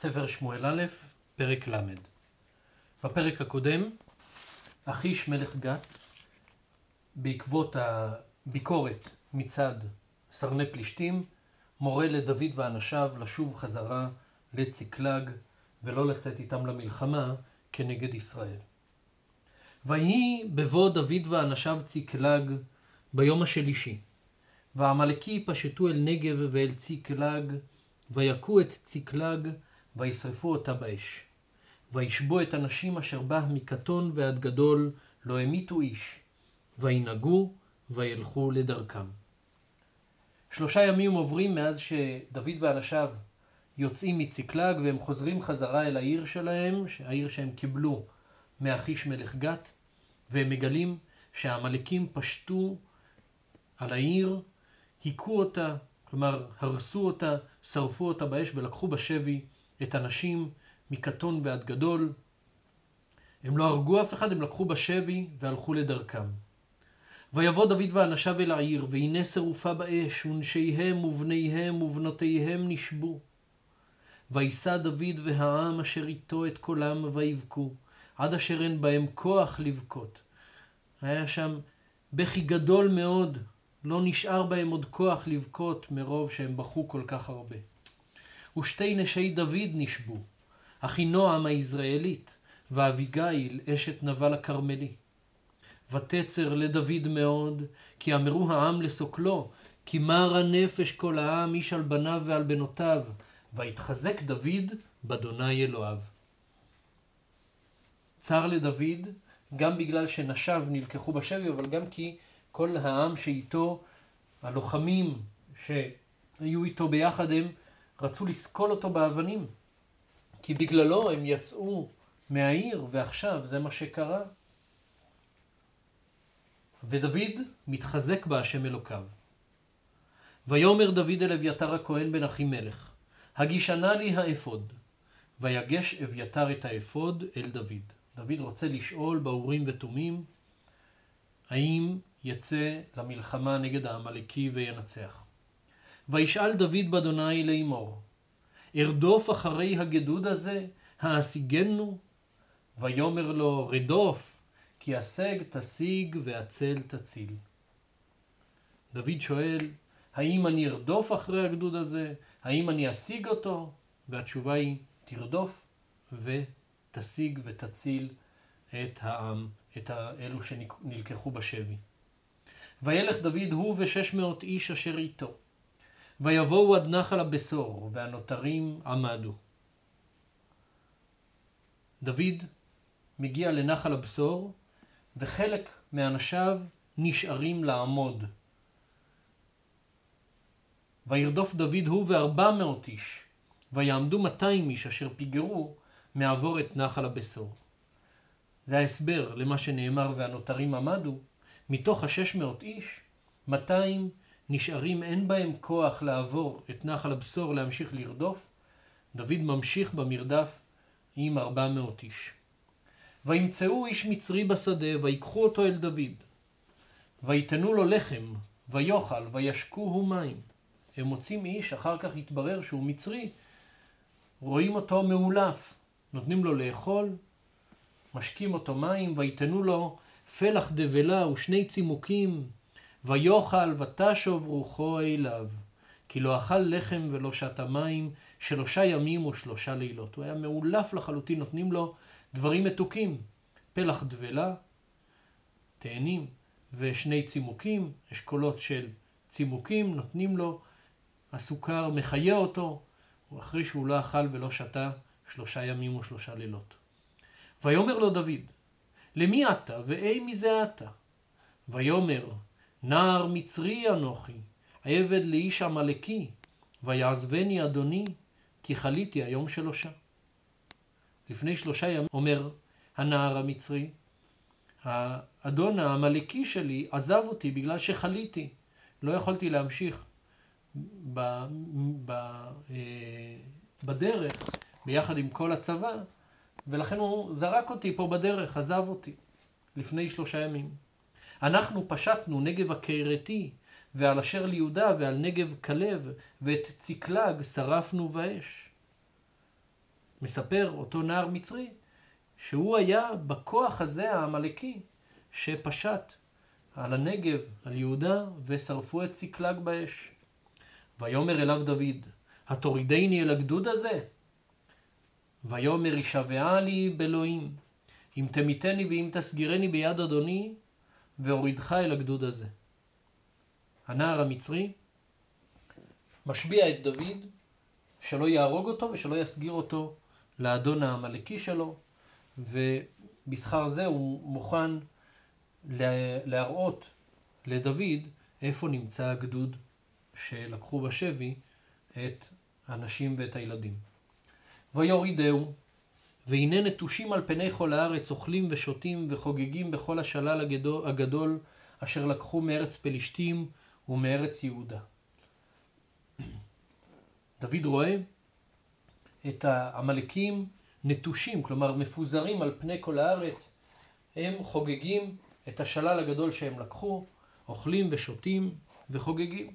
ספר שמואל א', פרק ל'. בפרק הקודם, אחיש מלך גת, בעקבות הביקורת מצד סרני פלישתים, מורה לדוד ואנשיו לשוב חזרה לציקלג ולא לצאת איתם למלחמה כנגד ישראל. ויהי בבוא דוד ואנשיו ציקלג ביום השלישי, והעמלקי פשטו אל נגב ואל ציקלג, ויכו את ציקלג, וישרפו אותה באש. וישבו את הנשים אשר בה מקטון ועד גדול, לא המיתו איש. וינהגו, וילכו לדרכם. שלושה ימים עוברים מאז שדוד ואנשיו יוצאים מציקלג, והם חוזרים חזרה אל העיר שלהם, העיר שהם קיבלו מאחיש מלך גת, והם מגלים שהעמלקים פשטו על העיר, היכו אותה, כלומר הרסו אותה, שרפו אותה באש ולקחו בשבי את הנשים מקטון ועד גדול. הם לא הרגו אף אחד, הם לקחו בשבי והלכו לדרכם. ויבוא דוד ואנשיו אל העיר, והנה שרופה באש, ונשיהם ובניהם ובנותיהם נשבו. וישא דוד והעם אשר איתו את קולם ויבכו, עד אשר אין בהם כוח לבכות. היה שם בכי גדול מאוד, לא נשאר בהם עוד כוח לבכות מרוב שהם בכו כל כך הרבה. ושתי נשי דוד נשבו, אחינועם היזרעאלית, ואביגיל אשת נבל הכרמלי. ותצר לדוד מאוד, כי אמרו העם לסוקלו, כי מר הנפש כל העם איש על בניו ועל בנותיו, ויתחזק דוד באדוני אלוהיו. צר לדוד, גם בגלל שנשיו נלקחו בשבי, אבל גם כי כל העם שאיתו, הלוחמים שהיו איתו ביחד, הם רצו לסקול אותו באבנים. כי בגללו הם יצאו מהעיר, ועכשיו זה מה שקרה. ודוד מתחזק בהשם אלוקיו. ויאמר דוד אל אביתר הכהן בן אחימלך, הגישנה לי האפוד. ויגש אביתר את האפוד אל דוד. דוד רוצה לשאול באורים ותומים, האם יצא למלחמה נגד העמלקי וינצח. וישאל דוד באדוני לאמור, ארדוף אחרי הגדוד הזה, האשיגנו? ויאמר לו, רדוף, כי השג תשיג והצל תציל. דוד שואל, האם אני ארדוף אחרי הגדוד הזה? האם אני אשיג אותו? והתשובה היא, תרדוף ותשיג ותציל את העם, את אלו שנלקחו בשבי. וילך דוד הוא ושש מאות איש אשר איתו. ויבואו עד נחל הבשור, והנותרים עמדו. דוד מגיע לנחל הבשור, וחלק מאנשיו נשארים לעמוד. וירדוף דוד הוא וארבע מאות איש, ויעמדו מאתיים איש אשר פיגרו מעבור את נחל הבשור. זה ההסבר למה שנאמר והנותרים עמדו, מתוך השש מאות איש, מאתיים נשארים, אין בהם כוח לעבור את נחל הבשור להמשיך לרדוף, דוד ממשיך במרדף עם ארבע מאות איש. וימצאו איש מצרי בשדה, ויקחו אותו אל דוד. ויתנו לו לחם, ויאכל, וישקוהו מים. הם מוצאים איש, אחר כך התברר שהוא מצרי, רואים אותו מאולף, נותנים לו לאכול, משקים אותו מים, ויתנו לו פלח דבלה ושני צימוקים, ויאכל ותשוב רוחו אליו. כי לא אכל לחם ולא שתה מים שלושה ימים ושלושה לילות. הוא היה מאולף לחלוטין, נותנים לו דברים מתוקים. פלח דבלה, תאנים ושני צימוקים, אשכולות של צימוקים, נותנים לו, הסוכר מחיה אותו, אחרי שהוא לא אכל ולא שתה שלושה ימים ושלושה לילות. ויאמר לו דוד, למי אתה ואי מזה אתה? ויאמר, נער מצרי אנוכי, עבד לאיש עמלקי, ויעזבני אדוני, כי חליתי היום שלושה. לפני שלושה ימים אומר הנער המצרי, האדון העמלקי שלי עזב אותי בגלל שחליתי, לא יכולתי להמשיך ב, ב, אה, בדרך ביחד עם כל הצבא, ולכן הוא זרק אותי פה בדרך, עזב אותי, לפני שלושה ימים. אנחנו פשטנו נגב הקרתי, ועל אשר ליהודה ועל נגב כלב, ואת ציקלג שרפנו באש. מספר אותו נער מצרי, שהוא היה בכוח הזה העמלקי שפשט על הנגב, על יהודה, ושרפו את צקלג באש. ויאמר אליו דוד, התורידני אל הגדוד הזה? ויאמר ישבעה לי באלוהים, אם תמיתני ואם תסגירני ביד אדוני, והורידך אל הגדוד הזה. הנער המצרי משביע את דוד שלא יהרוג אותו ושלא יסגיר אותו לאדון העמלקי שלו, ובשכר זה הוא מוכן להראות לדוד איפה נמצא הגדוד שלקחו בשבי את הנשים ואת הילדים. ויורידהו, והנה נטושים על פני כל הארץ, אוכלים ושותים וחוגגים בכל השלל הגדול, הגדול אשר לקחו מארץ פלישתים ומארץ יהודה. דוד רואה את העמלקים נטושים, כלומר מפוזרים על פני כל הארץ, הם חוגגים את השלל הגדול שהם לקחו, אוכלים ושותים וחוגגים.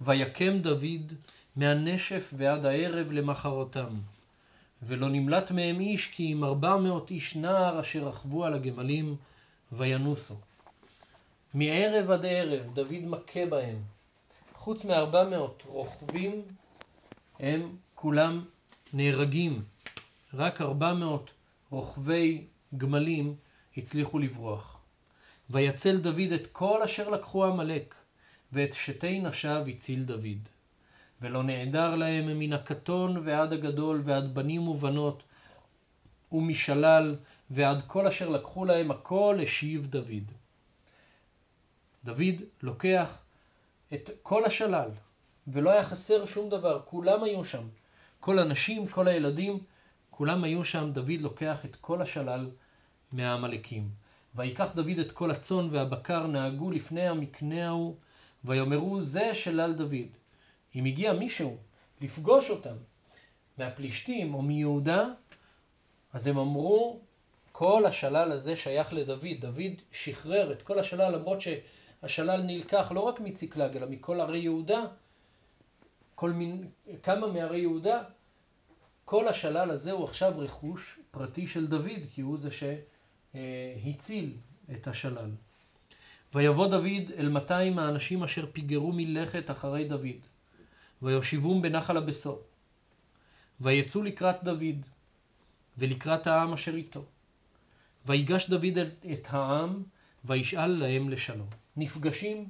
ויקם דוד מהנשף ועד הערב למחרותם. ולא נמלט מהם איש כי אם ארבע מאות איש נער אשר רכבו על הגמלים וינוסו. מערב עד ערב דוד מכה בהם. חוץ מארבע מאות רוכבים הם כולם נהרגים. רק ארבע מאות רוכבי גמלים הצליחו לברוח. ויצל דוד את כל אשר לקחו עמלק, ואת שתי נשיו הציל דוד. ולא נעדר להם מן הקטון ועד הגדול ועד בנים ובנות ומשלל ועד כל אשר לקחו להם הכל השיב דוד. דוד לוקח את כל השלל ולא היה חסר שום דבר, כולם היו שם. כל הנשים, כל הילדים, כולם היו שם, דוד לוקח את כל השלל מהעמלקים. ויקח דוד את כל הצאן והבקר נהגו לפני המקנה ההוא, ויאמרו זה שלל דוד. אם הגיע מישהו לפגוש אותם מהפלישתים או מיהודה, אז הם אמרו, כל השלל הזה שייך לדוד. דוד שחרר את כל השלל, למרות שהשלל נלקח לא רק מצקלג, אלא מכל ערי יהודה, כל מין, כמה מערי יהודה, כל השלל הזה הוא עכשיו רכוש פרטי של דוד, כי הוא זה שהציל את השלל. ויבוא דוד אל 200 האנשים אשר פיגרו מלכת אחרי דוד. ויושיבום בנחל הבשור. ויצאו לקראת דוד, ולקראת העם אשר איתו. ויגש דוד את העם, וישאל להם לשלום. נפגשים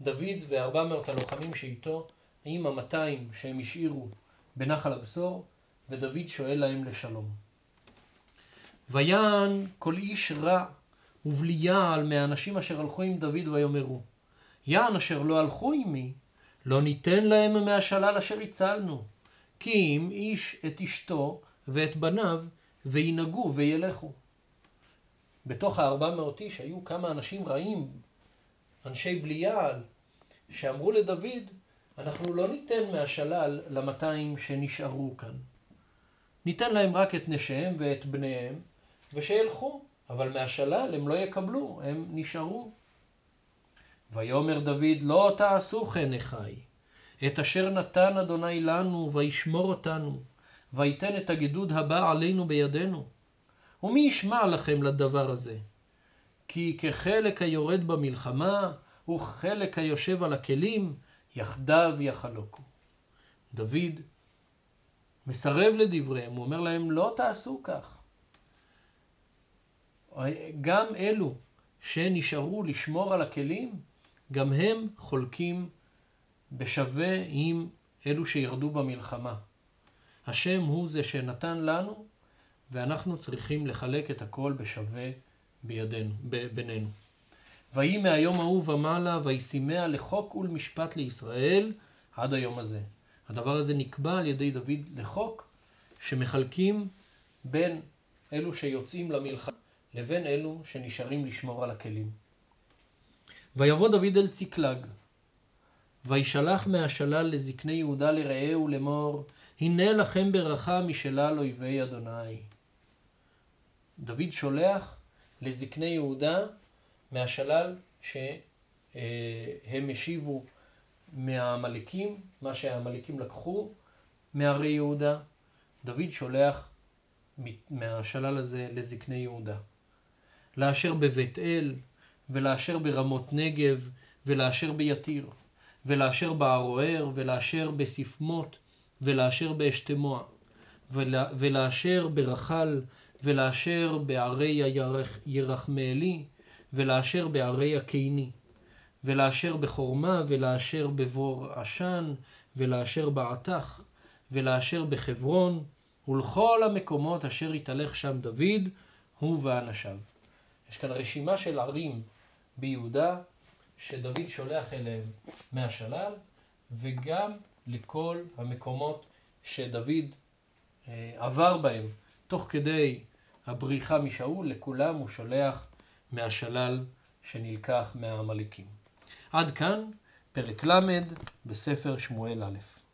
דוד וארבע מאות הלוחמים שאיתו, עם המאתיים שהם השאירו בנחל הבשור, ודוד שואל להם לשלום. ויען כל איש רע ובלי יעל מהאנשים אשר הלכו עם דוד ויאמרו, יען אשר לא הלכו עמי, לא ניתן להם מהשלל אשר הצלנו, כי אם איש את אשתו ואת בניו, וינהגו וילכו. בתוך הארבע מאות איש היו כמה אנשים רעים, אנשי בליעל, שאמרו לדוד, אנחנו לא ניתן מהשלל למאתיים שנשארו כאן. ניתן להם רק את נשיהם ואת בניהם, ושילכו, אבל מהשלל הם לא יקבלו, הם נשארו. ויאמר דוד, לא תעשו כן אחי, את אשר נתן אדוני לנו, וישמור אותנו, ויתן את הגדוד הבא עלינו בידינו. ומי ישמע לכם לדבר הזה? כי כחלק היורד במלחמה, וכחלק היושב על הכלים, יחדיו יחלוקו. דוד מסרב לדבריהם, הוא אומר להם, לא תעשו כך. גם אלו שנשארו לשמור על הכלים, גם הם חולקים בשווה עם אלו שירדו במלחמה. השם הוא זה שנתן לנו, ואנחנו צריכים לחלק את הכל בשווה בידינו, בינינו. ויהי מהיום ההוא ומעלה, וישימיה לחוק ולמשפט לישראל עד היום הזה. הדבר הזה נקבע על ידי דוד לחוק, שמחלקים בין אלו שיוצאים למלחמה לבין אלו שנשארים לשמור על הכלים. ויבוא דוד אל צקלג, וישלח מהשלל לזקני יהודה לרעהו לאמור, הנה לכם ברכה משלל אויבי אדוני. דוד שולח לזקני יהודה מהשלל שהם השיבו מהעמלקים, מה שהעמלקים לקחו מהרי יהודה, דוד שולח מהשלל הזה לזקני יהודה. לאשר בבית אל, ולאשר ברמות נגב, ולאשר ביתיר, ולאשר בערוער, ולאשר בספמות, ולאשר באשתמוע, ולאשר ברחל, ולאשר בערי הירחמאלי, ולאשר בערי הקיני, ולאשר בחורמה, ולאשר בבור עשן, ולאשר בעתך, ולאשר בחברון, ולכל המקומות אשר התהלך שם דוד, הוא ואנשיו. יש כאן רשימה של ערים ביהודה שדוד שולח אליהם מהשלל, וגם לכל המקומות שדוד אה, עבר בהם תוך כדי הבריחה משאול, לכולם הוא שולח מהשלל שנלקח מהעמלקים. עד כאן פרק ל' בספר שמואל א'.